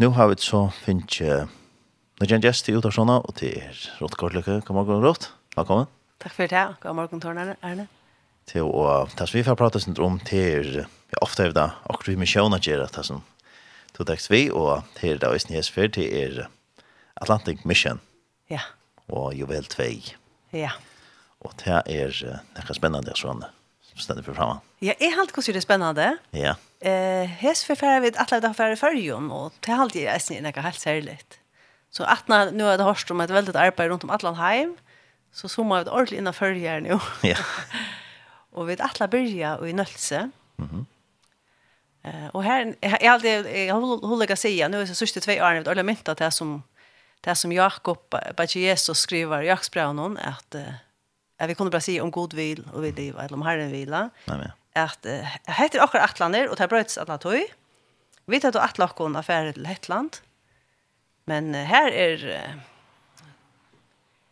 nu har vi så finnes jeg Nå kjenner jeg til Utarssona, og til er Rått Kortlykke. God morgen, Rått. Velkommen. Takk for det. God morgen, Torne Erne. Til å ta vi fra prate sin om til vi ofte er det akkurat vi misjøn at gjøre det som to tekst vi, og til det også Øysten Jesper til er Atlantic Mission. Ja. Og Juvel 2. Ja. Og det er noe spennende sånn som stender for fremme. Ja, jeg har alltid hvordan det er spennende. Ja. Ja Eh, hes för färre vid alla där färre förjon och det har alltid är snälla något helt särligt. Så att när nu har det hörst om ett väldigt arbete runt om Atlant hem så så må man ett ordentligt innan förjar nå. Ja. och vid alla börja og i nölse. Mhm. Mm og her, jeg har alltid jeg har hullet å jag håller säga nu är så sista två åren eller mynta det som det som Jakob bare Jesus skriver i Jakobsbrevene, at, att att vi kunne bare si om god vil og vi det eller om Herren vila. Amen at uh, heter okkar atlaner, og det er brøyts atlan tøy. Vi tar til atlan okkar affære til Hetland. Men uh, her er... Uh,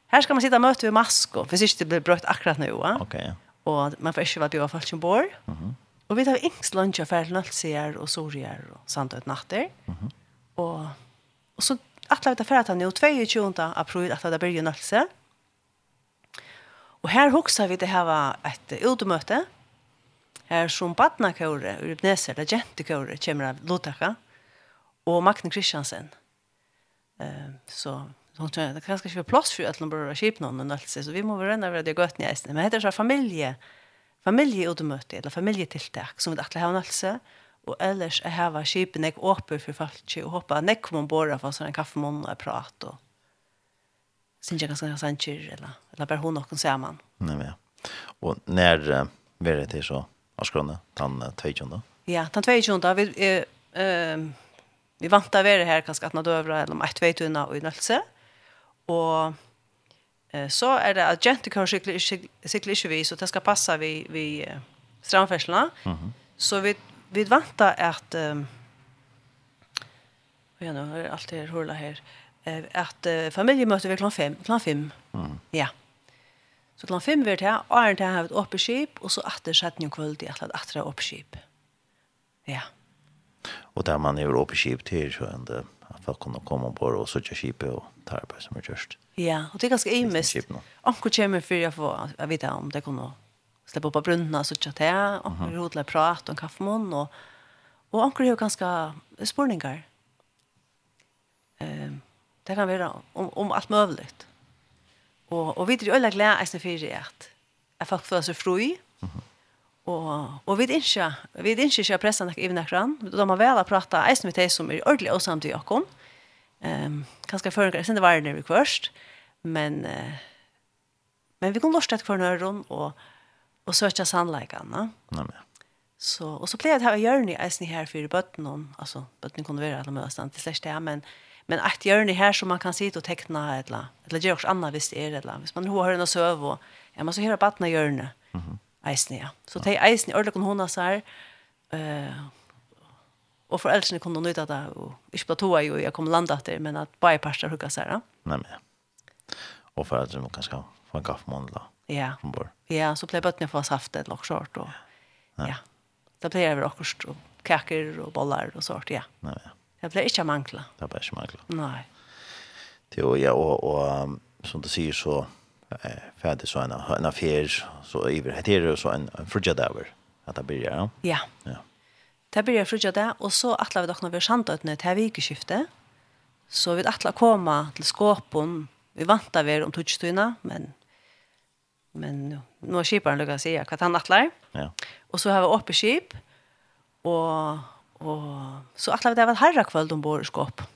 her skal man sitta og møte ved Masko, hvis ikke det blir brøyt akkurat nå. Ja? Okay, ja. Og man får ikke være bjør folk som bor. Mm -hmm. Og vi tar yngst lunsj affære til Nølsier og Sorier og Sandøt natter. Mm -hmm. og, og så atla vi tar fære til nå, 22. april, at det blir jo Nølse. Og her hoksa vi til å ha et utemøte her som badnakåre, Urupneser, eller jentekåre, kommer av Lotaka, og Magne Kristiansen. Uh, så hon tror det kanske inte plats för att de börjar skip någon och allt så vi måste vara över det gott näst. Men heter så familje familjeutmöte eller familjetiltak som vi atla har alltså och ellers är här var skipen jag uppe för folk och hoppa nek kommer bara för sån kaffemån och prat och syns jag ganska sant eller eller bara hon och hon ser man. Nej men. Och när äh, det så Marskrona, den 22. Ja, den 22. Vi, eh, ehm vi vantar vara här kanske att nå døvra, eller om et vei tunna og i nødse. Og eh, så är det att at jentekår sykler ikke vi, så det ska passa vi, vi strandferslene. Mm -hmm. Så vi, vi vantar att ehm Ja, nu är allt det här Eh här. Att familjemöte vid klan 5. Klan 5. Mm. Ja. Så klant fem vart her, åren til havet oppe skip, og så atter satt jo kvöld i att atre oppe skip. Ja. Og der man er oppe skip til, så er det at folk kunne komme ombord og søtja skipet og ta arbeid som er kjørst. Ja, og det er ganske imest. Anker kommer för jeg får jeg vet om det kunne släppa upp på brunnen så søtja och anker mm rodla prat och en och och og anker har ganske spurningar. Det kan vara om, om allt möjligt. Og, og vi er øyla glede eisne det at, at folk føler seg fri, mm -hmm. og, og vi er ikke, vi er ikke ikke pressa nok i nekran, de har vel prata eisne med de som er ordentlig og samt i okkon, um, kanskje føringar, sin det var det vi kvørst, men, uh, men vi kan lort etter kvarn øron, og, og søkja sannleikan, ja. Nei, men. Så, og så pleier jeg å gjøre ni eisne her for bøtten, altså bøtten kunne være alle møsene til slags det, men, Men ett hjørne här som man kan sitta och teckna eller eller göra något annat visst är det eller. Hvis man har en söv och ja man så höra barna hjørne. Mhm. Eisne, ja. Så te eisen eller kon hon har eh och föräldrarna kunde nöjda det och i platåa ju jag kom landa där men att bara pastor hugga så här. Nej men. Och föräldrarna kanske få en kaffemånad. Ja. Ombord. Ja, så blev bötterna få saft ett lock short och ja. ja. Det blir över och kakor och bollar och sånt, ja. Nej, ja. Det ble ikke mangla. Det ble ikke manglet. Nei. Det var ja, og, og som du sier så eh, ferdig så en, en affær, så iver, det er jo så en, en frugjadever, at det blir ja. Ja. ja. Det blir frugjadever, og så atler vi dere når vi er sandøtene til vikeskiftet, så vi atler komme til skåpen, vi vant av om tutsstøyene, men men nu, nu har skiparen lukket å si hva han atler. Ja. Og så har vi åpne skip, og Og så atla vi det var herra kvöld om bor i skåpen.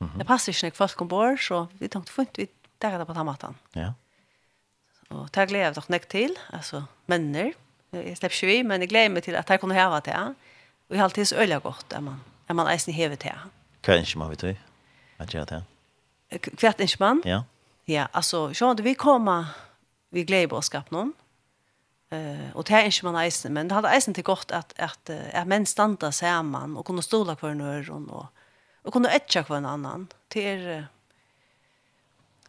Mm -hmm. Det passer ikke när folk kom så vi tänkte fint vi där det på tamatan. Ja. Och det glädjer jag dock til, till alltså männer. Jag ikke vi, men jag glädjer mig till att jag kunde häva det. Och jeg har alltid så öliga gott är man. Är man eisen ni häver det. ikke man vet du? Vad gör det? Kvärt ikke man? Ja. Ja, alltså så vi kommer, vi glädjer oss skap någon. Eh och det är inte man eisen, men det hade eisen till gott att att att män standa samman och kunna stola kvar nu och och och kunde etcha kvar en annan till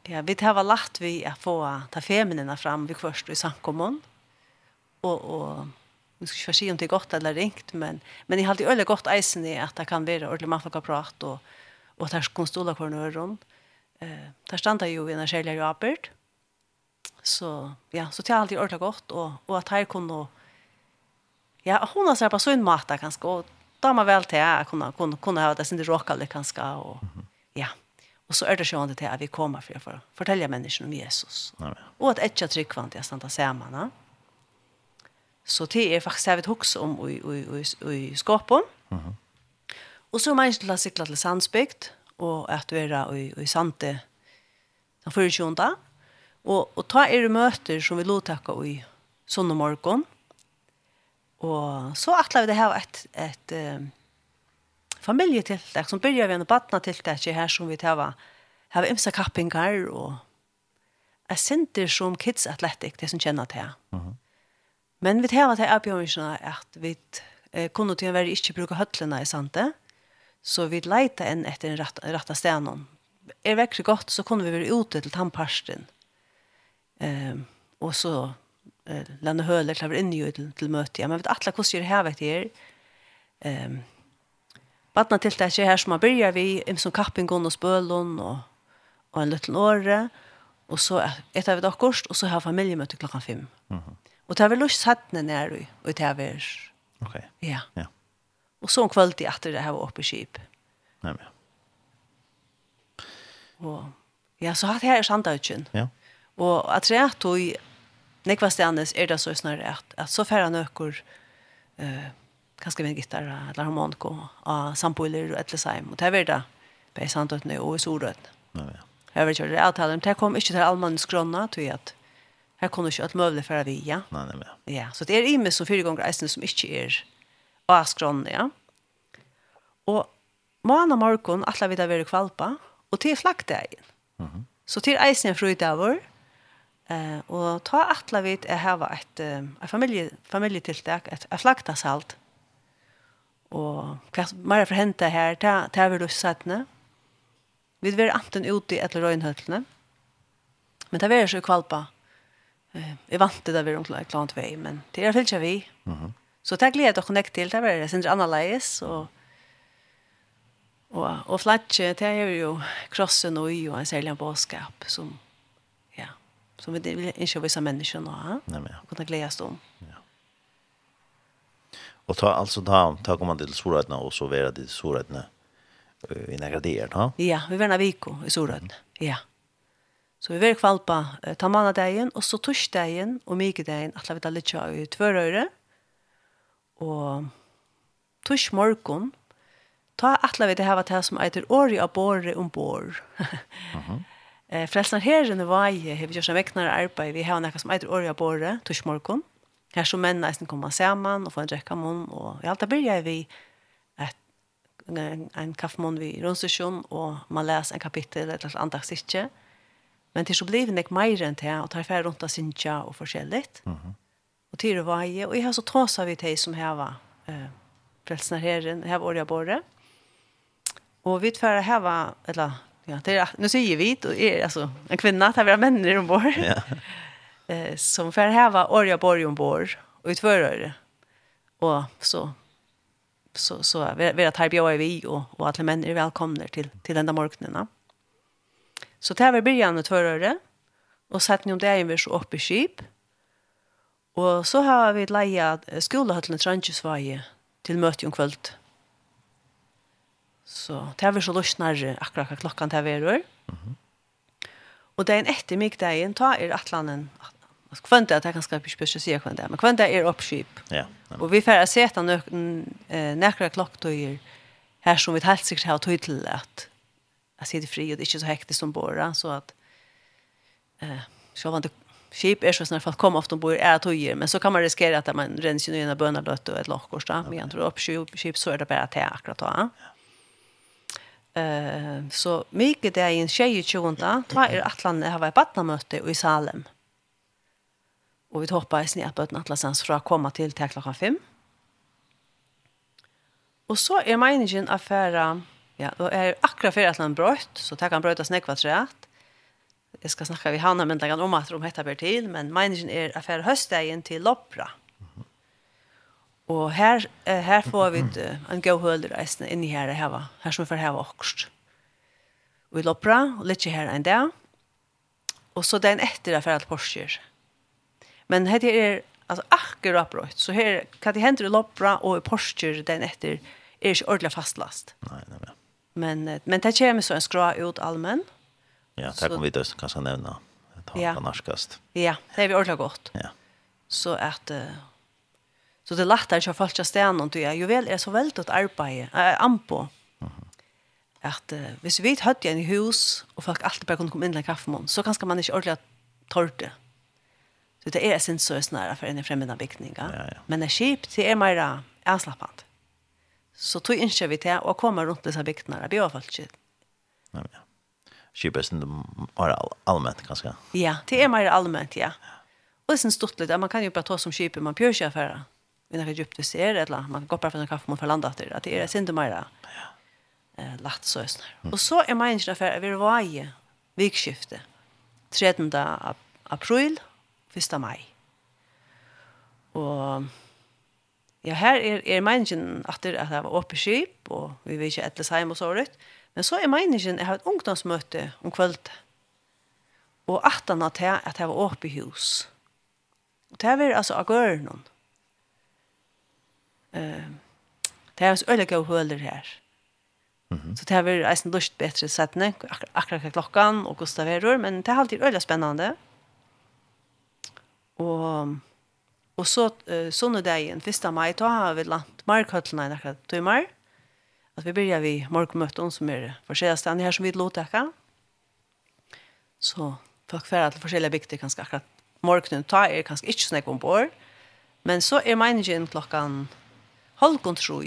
ja, vi det var lagt vi att få ta feminina fram vi först i samkommun. Och och vi ska inte se om det är gott eller ringt men men det hade öle gott eisen i att det kan vara ordentligt man får prata och och ta kunde stola kvar nu Eh där stannar ju en skälja ju apert. Så ja, så det har alltid ordentligt gott och och att här kunde ja, hon har så på sån mat kanske och då man väl till att kunna kunna kunna ha det sin rocka det kanske och ja. Och så är det sjönde till att vi kommer för för fortälja människan om Jesus. Amen. Och att etcha tryck vant jag stannar samman. Så det är faktiskt jag vet också om i i i i skapon. Mhm. Och så man skulle cykla till Sandsbygd och att vara i i Sante. Den förra sjöndag Og, og ta er møter som vi tacka i sånne morgen. Og så atler vi det her et, et, et familietiltak som byrjar vi en badnatiltak her som vi tar har imsa kappingar og jeg sinter som kids athletic, det som kjenner til. Mm -hmm. Men vi tar til erbjørnene at vi eh, kunne til å være ikke bruke høtlene i sante, så vi leita enn etter en rett, rett stenen. Er det virkelig godt, så kunne vi være ute til tannparsten. Mm Ehm och så eh landa höler klaver in ju till, till möte. Ja, men vet alla hur det här vet det. Ehm Badna till det här som man börjar vi i som kappingon och spölon och och en liten åre och så ett av det kost och så har familjemöte klockan 5. Mhm. Och det har vi lust hatt ner du och har vi. Okej. Ja. Ja. Och så en kväll till att det här var uppe i skip. Nej men. Och ja, så har det här är. Ja. Og at det er at du, nekva stedet er det så snarere at, at så færre nøkker uh, kanskje med gitar eller harmoniko av samboiler og etleseim. Og det er det på Sandøtene og i Solrøtene. Ja, ja. Jeg vet ikke hva det er avtalen, men det kom ikke til allmann skrønne, tror jeg at her kunne ikke alt mulig for vi, ja. Nei, nei, ja. Ja, så det er i meg som fire ganger eisen som ikke er av skrønne, ja. Og måned morgen, alle vil da være kvalpa, og til flaggdagen. Mm -hmm. Så til eisen er frøydavur, Eh och ta alla vet är här var ett en familje familjetilltag ett ett slaktashalt. Och vad mer för hända här ta ta vi då sättne. Vi vill anten ut i ett rönhöllne. Men det var så kvalpa. Eh vi vant det där vi runt klant väg men det är fällt vi. Mhm. Så tack glädje att connect till där det syns analysis och och och flatche det är ju krossen och ju en säljan boskap som som vi vill inte visa människorna ha. Nej men. Och kunna glädjas. Ja. Och ta alltså ta ta kommer till sorgatna och så vara det sorgatna i några dagar, va? Ja, vi värna Viko i sorgatna. Ja. Så vi vill kvalpa ta måndagen och så torsdagen och migdagen att låta lite i Tvørøyre, Och torsdag morgon ta atla vi det her vad det som heter av båre ombor. Mhm. Eh frelsnar herren var ju hevur gjort veknar arbeiði. Vi hava nakka sum eitur orja borre tusch morgun. Her sum menn eisen koma saman og få en drekka mun og i alta byrja vi at ein kaffemun vi ronsesjon og man læs ein kapittel eller et andags ikkje. Men til så blir det ikke mer enn til og tar fer rundt av sinja og forskjelligt. Mm -hmm. Og til det var og jeg har så tråsa vi til som heva eh, frelsnar herren, heva orja borre. Og vi tverre heva, eller Ja, det är nu säger vi då är alltså en kvinna det vi har män i ombord. Ja. Eh som för här var Orja Borg ombord och utförare. Och så så så vi vi här bjöd vi och och alla män är välkomna till till den där morgonen. Så tar vi början utförare och satt ni om det är vi så uppe i skip. Och så har vi leja skolehøttene Trøndjesvaje till möte om kväll. Så det er vi så løsnere akkurat hva klokkan det er vi Og det er en etter mig dagen, ta er atlanen, kvanta at jeg kan skrive spørsmål sier kvanta, men kvanta er oppskip. Ja, og vi får se etter nekra klokktøyer her som vi helt sikkert har tøy til at jeg sitter fri og det er ikke så hektisk som båra, så at eh, så var det skip er så snart folk kommer ofte ombord er tøyer, men så kan man riskere at man renner sin øyne bønnerløtt og et lokkors da, men jeg tror oppskip så er det bare til akkurat da. Ja. Eh så mycket det är en tjej tjonta, två är Atlanta har varit barnmöte i Salem. Och vi hoppas i att på Atlasans fra komma till till klockan fem. Och så är meningen affära ja, då är akra för han bröt så tar han brötas nekva trätt. Jag ska snacka vi Hanna men om att de heter Bertil men meningen är affär höstdagen till Lopra. Och här eh, här får vi uh, en god hole resten in i här det här va. Här som för här också. Vi loppra og lite här en dag. Och så den efter er för att Porsche. Men här är alltså akkurat brott. Så här kan det hända i loppra och i Porsche den efter är ikke ordentlig fastlast. Nej, nej, nei. Men men det kommer så en skra ut allmän. Ja, det kommer vi då kanske nämna. Det på ja. Ja, det är vi ordentlig gott. Ja. Så att Så det lättar ikke fast jag stannar och jag Jo vel, er så väldigt att arbeta Uh ampo. At uh, hvis vi hadde hade en hus og folk alltid bare kunne komme inn til en kaffemån, så kanskje man ikke ordentlig tørte. Så det er sin så snära for en fremmede byggning. Ja, ja. Men det er skip det er mer avslappnat. Så tog inte vi til å komme rundt disse byggnader. Det blir var faktiskt. Nej, ja. Skipet är allmänt ganska. Ja, det är mer allmänt, ja. ja. Och sen stort lite, man kan ju bara ta som skip man pjörs affärer vi når Egypt ser eller man går bara för en kaffe mot förlandet där att det är synd mer. Ja. Eh lätt så ösnar. Och så är man inte för vi var i vikskifte. 13 april 1. maj. Och ja, här är är människan att det att det var öppet skip och vi vet inte etters hem och så där. Men så är människan jag har ett ungdomsmöte om kvällen. Och att han att det att det var öppet hus. Och det är alltså agörnon. Mm Uh, det er øyne gode høler her. Mm. Så det är vært eisen lust bedre settene, ak akkurat ak klokkan og Gustav Erur, men det er alltid öliga spennende. Og, og så uh, sånne dagen, 1. mai, da har vi landt markhøtlene i akkurat tøymer. At vi begynner vi morgenmøtten som er forskjellige stedene her som vi låter ikke. Så folk fer til forskjellige bygder kanskje akkurat morgenen ta er kanskje ikke snakk om bord. Men så er meningen klokken Holkon tror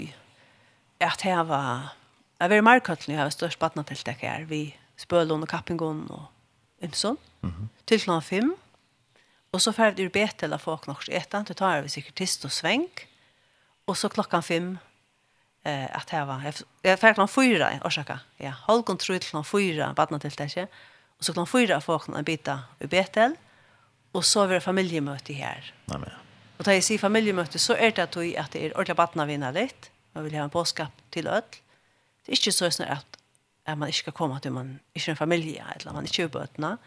at her var Jeg var i Markøtlen, jeg har størst badnatiltak her, vi spølån og kappingon og Imson, mm -hmm. til klokken fem. Og så ferdig ur Betel av folk nok etan, til tar vi sikkert tist og sveng. Og så klokkan fem, eh, at jeg var, jeg ferdig klokken fyra, orsaka ja, Holkon tror til klokken fyra badnatiltak, og så klokken fyra folk en bita ur Betel, og så var det familjemøte her. Nei, men. Og da jeg sier familiemøte, så er det at jeg at det er ordentlig vattnet vinner litt. Man vil ha en påskap til ødel. Det er ikke så sånn at, at man ikke skal komme til man ikke er en familie, eller man ikke er bøtene.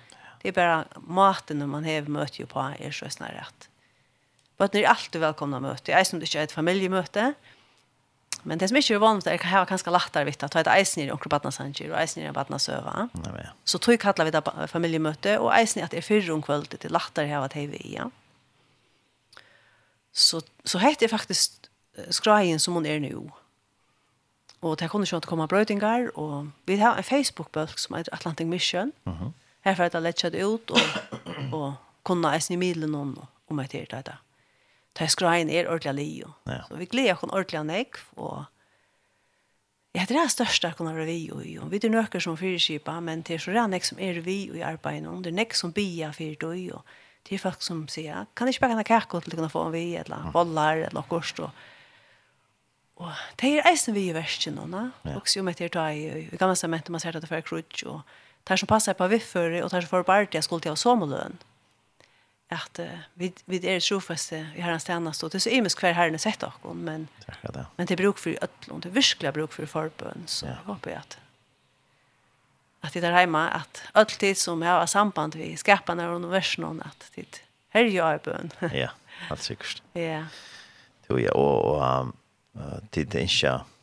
Det er bare maten man har møte på, er så sånn at bøtene er alltid velkomne å møte. Jeg synes ikke er et familiemøte, Men det som ikke er vanligt er at jeg kanskje lagt vitt at det er eisen i onkel Badnasanger og eisen i Badnasøva. Så tog kallar vi det familiemøte og eisen i at det er fyrre om kvöldet til lagt der jeg har vært ja. Så, så hette er faktisk skrajen som hon er nu. Og det kunne ikke komme brøytingar, og vi har en Facebook-bølg som heter Atlantic Mission. Mhm. -huh. Her får jeg lett ut, og, og kunne jeg i middelen om, om jeg til det. Det er skrajen er ordentlig lio. Ja. Så vi gleder oss ordentlig nek, og Ja, det er det største kunne være vi og jo. Vi er nøkker som fyrskipa, men det er så det som er vi og i arbeidet. Det er nek som bia fyrt og jo det är folk som säger, kan ni inte baka en kakor till kunna få en vi, eller bollar, eller något och Og det er eisen vi i versen nå, na? Ja. Også jo med til å ta i, i gamle stemmet, man ser at det er krutsk, og det som passer på viffere, og det som får bare til, skulle til å sommerløn. At uh, vi, vi er trofeste i herrens tjeneste, og det er så imisk hver herren er sett och men, men det er bruk for att det er virkelig bruk for forbøn, så ja. håper jeg at att det där hemma att alltid som har samband vi skapar av någon att det här gör jag bön. ja, allt säkert. Ja. Det är och det är inte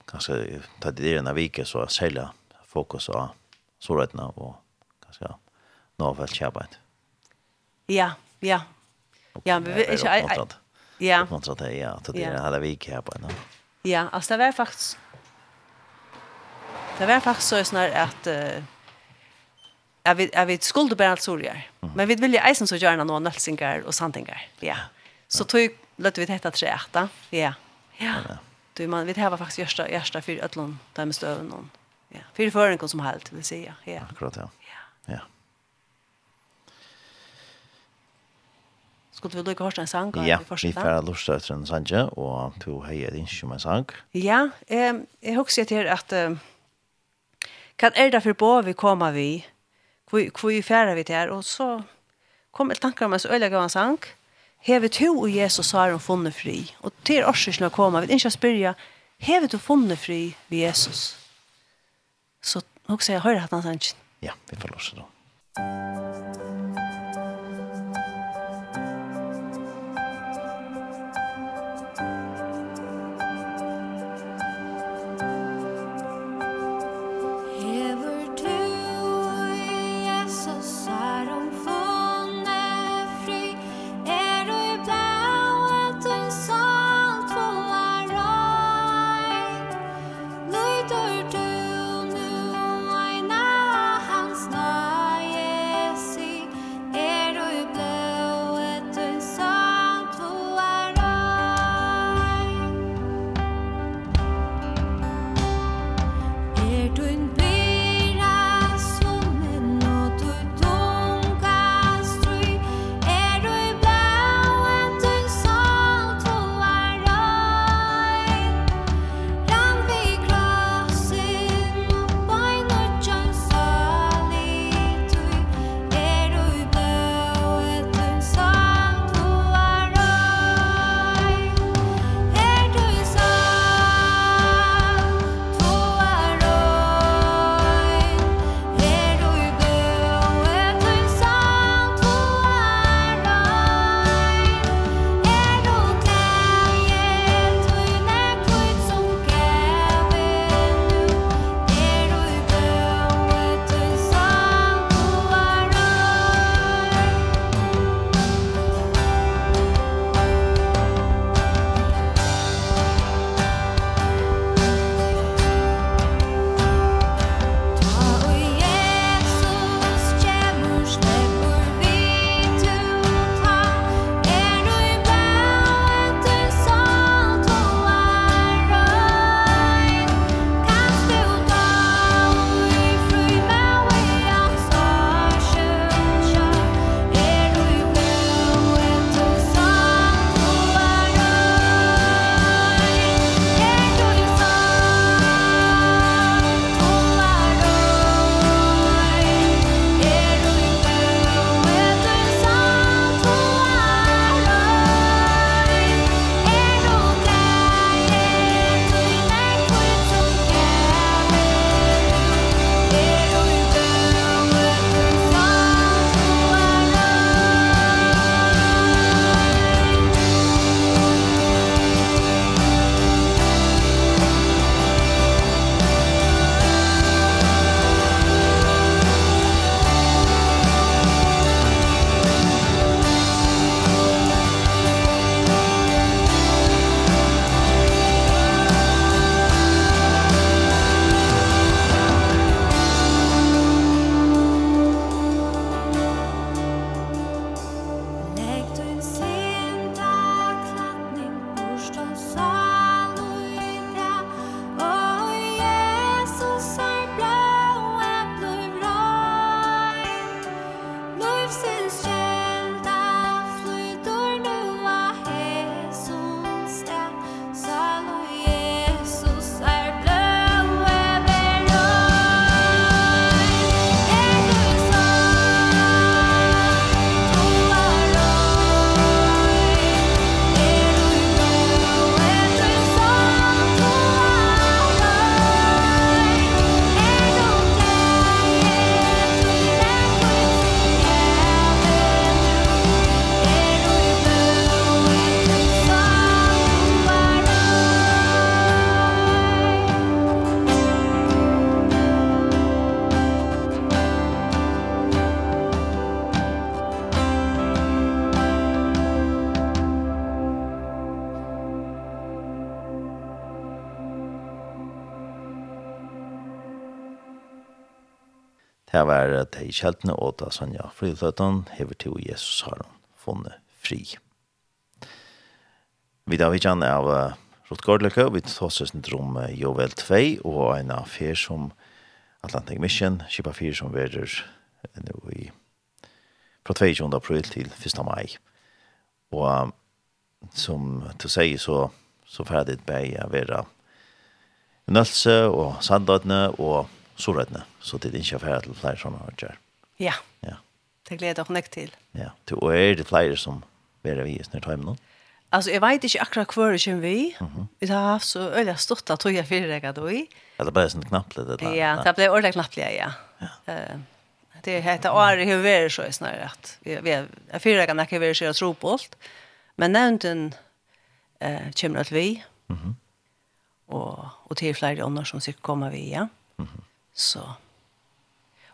kanske ta det i en vecka så sälja fokus på sårarna och kanske nåväl kämpa. Ja, ja. Ja, vi är inte Ja. Man tror det ja, att det är hela veckan här på. Ja, alltså det var faktiskt Det var faktiskt så snart att jag vet jag vet skuld bara så där. Men vi vill ju eisen så gärna någon nölsingar och santingar. Ja. Så tog låt vi detta tre ärta. Ja. Ja. Du man vet här var faktiskt första första för öllon där med stöven någon. Ja. För förren som helt vill säga. Ja. Akkurat ja. Ja. Ja. skulle vi lukke hørst en sang? Ja, vi får lust etter en sang, og to heier din som en sang. Ja, eh, jeg husker til at eh, hva er det for på vi kommer vi hvor vi færre vi til og så kom jeg tanker om en så øyelig gav en sang. Hevet to og Jesus har hun funnet fri og til årsøkene kommer vi ikke spyrja Hevet du funnet fri ved Jesus? Så hun sier høyre at han sang. Ja, vi får lov til det var de kjeltene og da Sanja Friløten hever til Jesus har hun funnet fri. Vi da vidt gjerne av Rotgårdløke, vi tås oss ned om Jovel 2 og en av fyr som Atlantic Mission, kipa fyr som verer nå i fra 22. april til 1. mai. Og som du sier så, så ferdig bæg jeg være Nølse og Sandadne og så rätt Så det är inte affär till fler sådana här. Ja. Ja. Det gleder jag näkt till. Ja. Du och är det fler som är vi just när tar hem Alltså jag vet inte akkurat kvar det kör vi. Vi har haft så öliga stort att jag för dig då i. Ja, det blev sånt knappt det där. Ja, det blev ordentligt knappt ja. Ja. Eh det heter Ari hur vi så snarare att vi vi fyra kan jag så köra tro på allt. Men nämnden eh kommer att vi. Mhm. Och och till fler andra som ska kommer vi ja. Mhm. Så.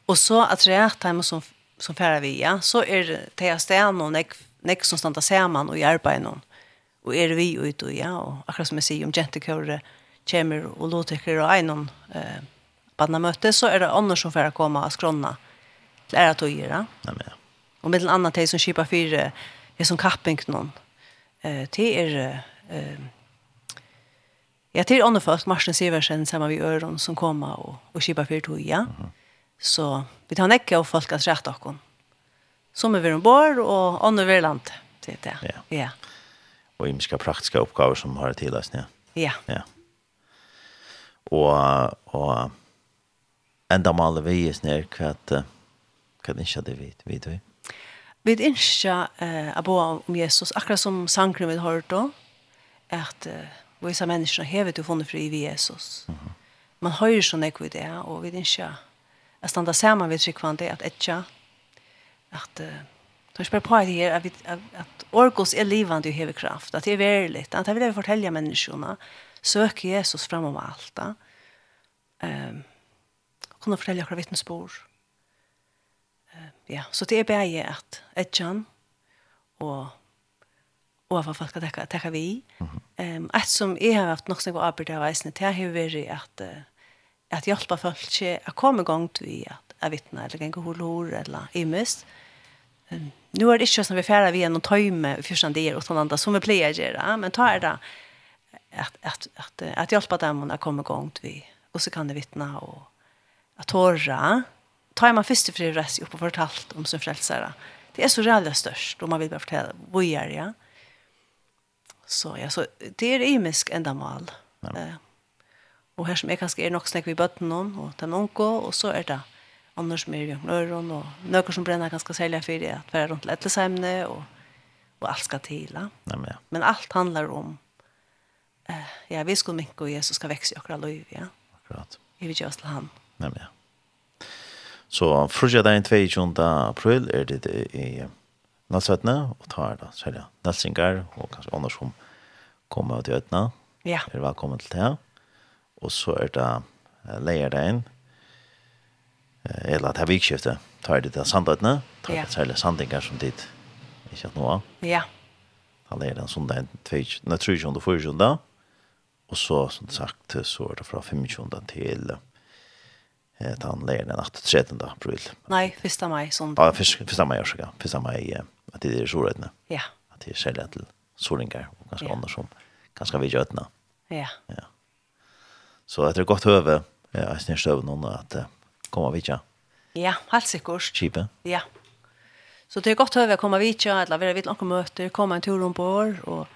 Og så at det er hjemme som, som færre vi, ja, så er det jeg sted noen, nek, nek som standa sammen og i arbeid noen. Og er vi ute, ja, og akkurat som jeg sier om jentekøret, kommer og låter og einon eh, badnamøte, så er det andre som færre komme og skrona til ære togere. Ja, men ja. Og med den andre som kjipar fire, er som kapping noen. Eh, det er eh, Ja, til andre folk, Marsten Siversen, sammen vi Øron, som kommer og, og kjipper fyrt tog, ja. Mm -hmm. Så vi tar nekke av folk at rett dere. Som er vi ombord, og andre vi land til det. Ja. ja. Og imiske praktiske oppgaver som har til oss, ja. Ja. ja. Og, og enda maler vi i sned hva at hva det ikke det vi vet vi. Vi ønsker eh, å bo om Jesus, akkurat som sangren vi har hørt da, at eh, vissa människor hevet du funnit fri i Jesus. Mm. Man höjer så nekv vid det och vid inte att stanna samman vid tryckvande att etja att uh, tar spela på det här att, att, att orkos är livande och hever kraft att det är verligt att det vill jag fortälja människorna sök Jesus framom allt um, kunna fortälja våra vittnesbord ja, så det är bäge att etjan och og hva folk skal takke, takke vi. Mm -hmm. um, et som jeg har haft nok som går arbeid av eisene, det har vært at, uh, at hjälpa folk å komme i gang til at jeg vittner, eller ganger hulhor, eller imust. Um, nu er det ikke som vi færer vi gjennom tøyme i første del og sånn som vi pleier å gjøre, men ta er det at, at, at, at hjelpa dem å komme i gang til og så kan det vittne og at tåra, ta er man først til rest opp og fortalt om sin frelsere. Det er så rævlig størst, og man vil bare fortelle hvor gjør ja. Så ja, så det er imisk enda mal. Ja. Eh, och här som är kanskje är nog snakk vi botten någon och den onko, och så är det annars mer ju i och några som bränner ganska sälja för det, att vara runt lättesämne och och allt ska till. Ja, men, ja. men allt handlar om, eh, ja, vi skal mycket och Jesus ska växa i akkurat liv, ja. Akkurat. Vi vill gjøre oss til han. Ja, men ja. Så frugja dagen 22. april er det i landsvettene, og tar da særlig Nelsingar, og kanskje andre som kommer ut i øtene. Ja. Er velkommen til det. Og så er det leier deg inn, eller at er vikskiftet, tar det til sandøtene, tar det særlig Sandingar som dit, ikke at noe. Ja. Da leier den sondag, nei, 23. og 24. Og så, som sagt, så er det fra 25. til eh han lär den att 13 april. Nej, första maj sånt. Ja, 1 maj också. Första maj att det är så rätt nu. Ja. Att det är sälja till solingar och ganska ja. annars som ganska vi gör Ja. Ja. Så att det är gott över ja, jag snärs över någon att komma vidare. Ja, helt säkert. Chipe. Ja. Så det är gott över att komma vidare eller vi vill något möter, komma en tur ombord och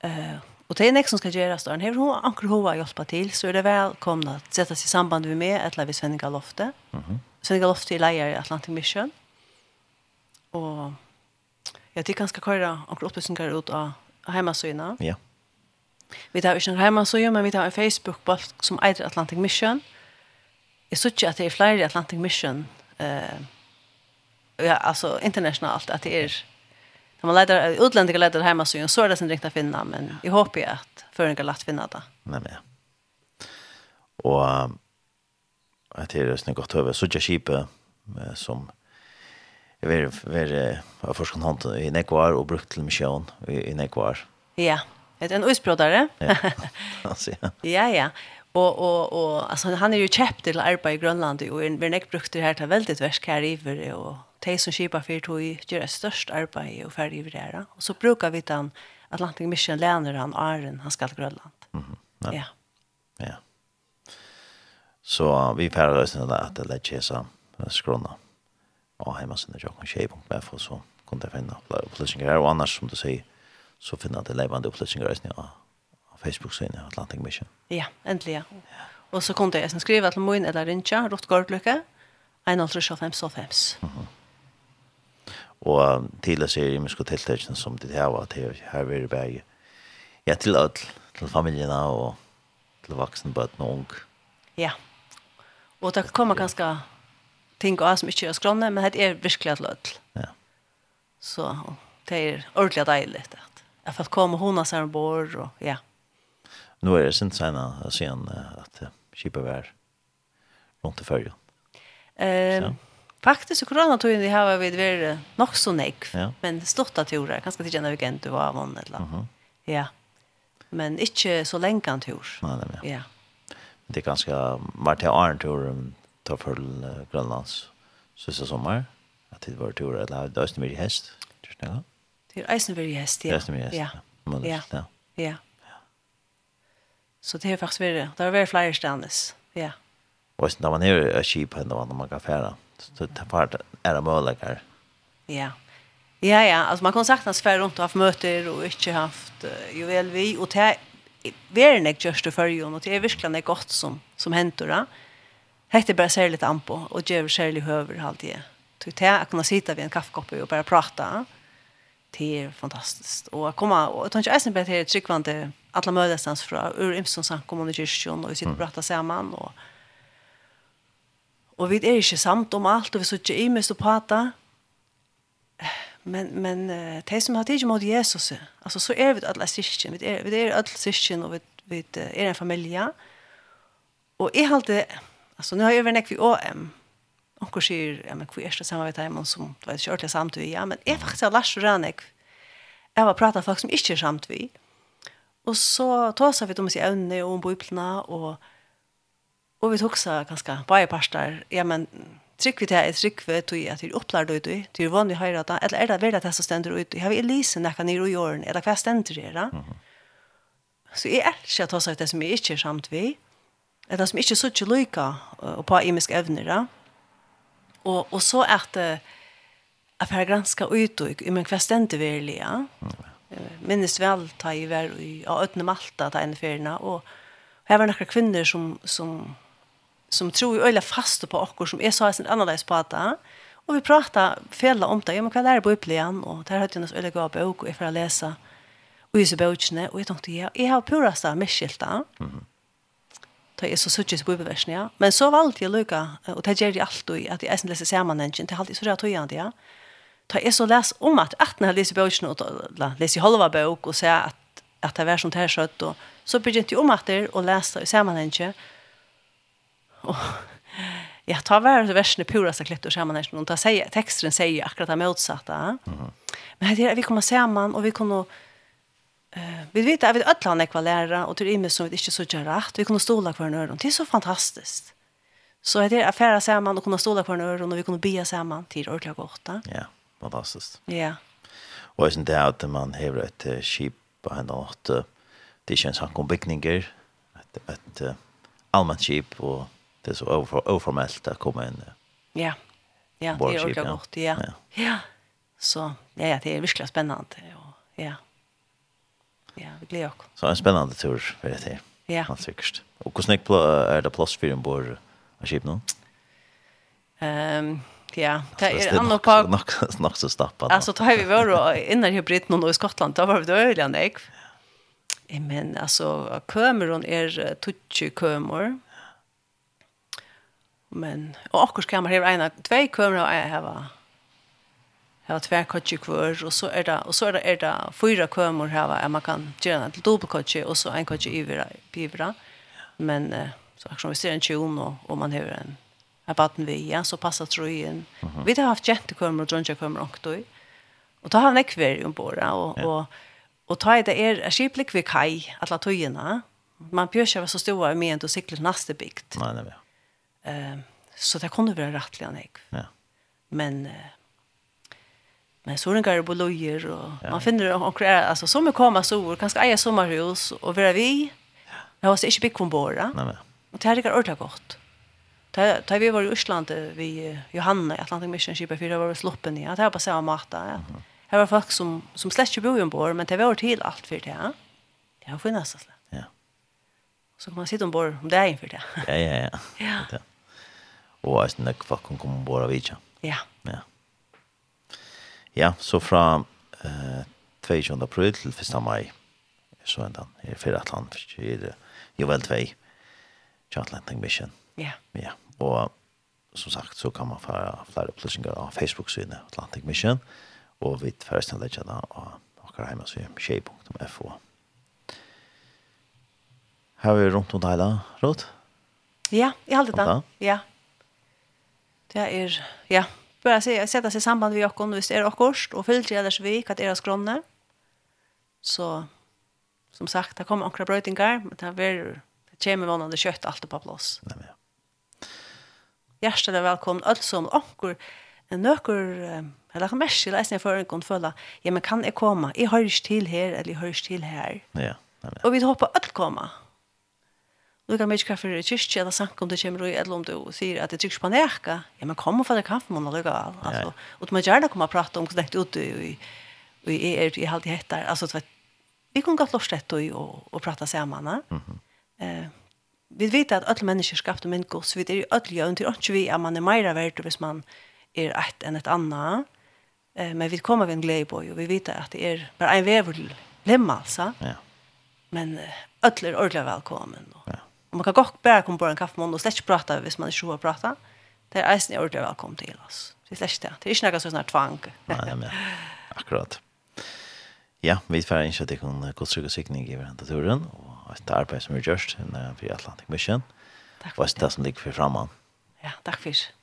eh Och det är nästa som ska göras då. Har hon ankar hova hjälpa till så är det välkomna att sätta sig i samband med mig eller vid Svenninga Lofte. Mm -hmm. Svenning Galofte är lejare i Atlantic Mission. Och jag tycker han ska köra ankar upplysningar ut av hemmasöjna. Ja. Vi tar ikke en hemmasöjna men vi tar en Facebook-balk som äger Atlantic Mission. Jeg synes ikke at det er flere i Atlantic Mission. Uh, ja, alltså internationellt att det är när man leder, utlänningar leder hemma så så är det sen riktigt att finna men jag hoppas att förringar lätt finna det. Nej men. Och att det är snyggt gott över så jag som jag vet vet av forskon hand i Nekvar och brukt till mission i Nekvar. Ja, är en utbrodare. Ja. Alltså. Ja, ja. Och och och alltså han är ju köpt till arbete i Grönland och vi är brukt det här till väldigt värst här i och de som kipar för tog gjør et störst arbete och ferdig i det Och så brukar vi den Atlantic Mission länder han Arren, han skal til Grönland. Mm -hmm. Ja. Ja. Så vi färdig oss när att det lägger sig skrona. Och hemma sen när jag kan shape och därför så kunde jag finna upplysningar och annars som du säger så finna det levande upplysningar ja, på Facebook-sidan Atlantic Mission. Ja, endelig, Ja. ja. Och så kunde jag sen skriva till min eller Rincha, Rott Gårdlykke, 1.5.5. Mm og til å se i musko tiltakene som det her var til her vi er i ja, til alt, til familien og til voksne, bøten og ung. Ja, og det kommer ganske ting og som ikke er skrånne, men det er virkelig til ødel. Ja. Så det er ordentlig deilig At Jeg får komme hona seg ombord og ja. Nu är det sint sen att se att skipa vär rundt i färjan. Ehm Faktiskt i coronatiden det här var vi det nog så nek. Ja. Men storta turer, kanske till en weekend du var vann eller. Mhm. Mm ja. Men inte så länge en tur. Nej, det ja. Ja. Det är ganska vart jag är en tur ta för Grönlands sista sommar. Att det var tur eller det är inte häst. Just nu. Det är inte mycket häst, ja. Det är inte häst. Ja. Men Ja. Ja. Ja. Så det är faktiskt det. Det är väl flyerstandes. Ja. Och när man är i Kiphen då man kan färda så det var är det möjliga. Ja. Ja, ja. Alltså man kan sakna sfär runt och haft möter och inte haft ju väl vi och det är nek just för ju och det är verkligen det gott som som händer då. Hette bara ser lite an på och ger sig lite över halt det. Tog att kunna sitta vid en kaffekopp och bara prata. Det är fantastiskt. Och komma och inte ens bättre tryckvande alla mödestans från ur Imsons samkommunikation och vi sitter och pratar samman och Og vi er ikke samt om alt, og vi sitter i mest og prata. Men, men de som har tid mot Jesus, altså, så er vi alle syskjen. Vi er, vi er alle syskjen, og vi, vi er en familie. Og jeg halte, altså, nå har jeg vært nekk vi OM, Onkur sier, ja, men hvor er det samarbeid her, men som, du vet ikke, samt vi ja, men är faktiskt har lært jag jeg, var prata folk som inte är samt vi. Och så tåsa vi om oss i øvnene om biblene, och Och vi tog så ganska bara pastar. Ja men tryck vi det är tryck för att jag till det ut i till vanlig höra att eller är det väl att det så ständer ut. Jag vill läsa när kan ni ro jorden eller vad ständer det då? Så är det att ta sig det som är inte samt vi. Eller som inte så tjocka lika och på imiska evner då. Och och så att att här granska ut och men vad ständer det ja? minnes vel ta i vær i Øtne Malta ta en ferna og her var noen kvinner som, som som tror ju ölla fast på okkur som är så här sin annorlunda prata. Och vi pratar fälla om det. Ja, men kväll är det på upplevelsen och där hade jag nås ölla gå på och för att läsa. Och så böckerna och jag tänkte ja, jag har purasta misskilta. Mm. Det är så sucht på bibelversen, ja. Men så valde jag lucka och det ger det allt och att jag sen läser sammanhangen till allt så det tror jag inte, ja. Ta är så läs om att att när läser böckerna och läser halva bok och säga att att det var som det här sött och så började jag om att det och läsa i sammanhangen Och ja, ta var versene pura så klippt och ser man när och ta säger texten säger akkurat det motsatta. Mhm. Men det vi kommer samman och vi kommer Eh, uh, vi vet att vi alla har kvar lärare och till imme som vi inte så gör rätt. Vi kommer stola kvar öron. Det är så fantastiskt. Så det är affärer man och kommer stola kvar öron och vi kommer be samman till ordentligt gott. Ja, fantastiskt. Ja. Och är det att man har ett skip på en åt det känns han kom byggningar ett ett allmänt skip och det är så oformellt att komma in. Ja, ja det är orkar gott. Ja. ja. ja. Så ja, ja, det är verkligen spännande. Och, ja. Ja, vi gleder oss. Så en spännande tur för det til. Ja. Man tycks. Och hur snäck det plass for en bor av skip nå? Ehm, ja, det är annor på Nok, nok så stappet. Alltså då har vi varit innan hybriden och i Skottland då var vi då Öland. Men alltså kömer är tutsch kömer Men och också kan man ha en två kömmer och jag har Jag har två kotcher kvar och så är det och så är det är det fyra kömmer här man kan göra en dubbelkotcher och så en kotcher i pivra. Men så som vi ser en tjon och om man har en en vatten vi ja så passar tröjen. Vi har haft jättekömmer och drönkarkömmer och då. Och då har han ekver ombord och och Och ta det är er skiplik vi kai alla tøyene. Man bjør ikke så stora med en til å sikle neste bygd. Nei, nei, nei. Eh, så det kunde vara rättliga nek. Ja. Men eh, men så den går på lojer och ja. man finner och alltså som är komma så år kanske äga sommarhus och vara vi. Ja. Det var så inte big kombora. Nej men. Och det här är gott. Ta ta vi var i Island vi Johanna i Atlantic Mission Ship för var sloppen i. Det här på samma matta. Ja. Mm -hmm. Här var folk som som släcker bo i ombord men det var till allt för det. Ja. Det har funnits alltså. Så kan man sitta ombord om det är inför det. Ja, ja, ja. ja. Og jeg synes ikke folk kan komma ombord av Ja. Ja. Ja, så fra eh, 22 april til 1 mai, så ändan i Fyratland. Det är Jovel 2. Atlantic Mission. Ja. Ja, och som sagt så kan man få flera upplysningar av Facebook-sidan Atlantic Mission och vid förresten lägga det av och hemma så är shape.fo. Har vi rundt om Thailand, Råd? Ja, jeg halte det. Ja. Det er, ja. Bare se, sette seg samband med dere hvis det er akkurat, og fyller ellers vi hva det er skrønne. Så, som sagt, det kommer akkurat brøytinger, men det er det kommer vannende kjøtt alt på plass. Nei, men ja. er velkommen, alt som akkurat, nøkker, eller kan mest skille, jeg snakker for en gang føle, ja, men kan jeg komme? Jeg har ikke til her, eller jeg har ikke til her. Ja, nei, men ja. Og vi håper alt kommer. Ja. Lukar mykje kaffe i kyrkje eller sank om det kommer och eller om du säger att det tycks på näka. Ja men kom för det kaffe man lukka all. Alltså och man gärna og prata om det ut i i er, i allt i hettar. Alltså vet vi kan gott lort det och og, prata samman. Mhm. Mm eh vi vet att alla människor skapta men god så vi är jo alle ju til att vi är man er mer verdt hvis man är ett enn ett annat. Eh men vi kommer ved en glädje på och vi vet att det är bara en vever til lemma alltså. Ja. Men alla är ordentligt välkommen. Ja man kan gott bära kom på en kaffemån och släcka prata hvis man inte har prata. Det är eisen jag ordentligt välkommen till oss. Det är släcka det. Det är inte något sådant tvang. Nej, men akkurat. Ja, vi får inte att det kan godstrycka sikning i varandra turen och ett arbete som vi görs för Atlantic Mission. Tack för det. Och det som ligger för framman. Ja, tack för det.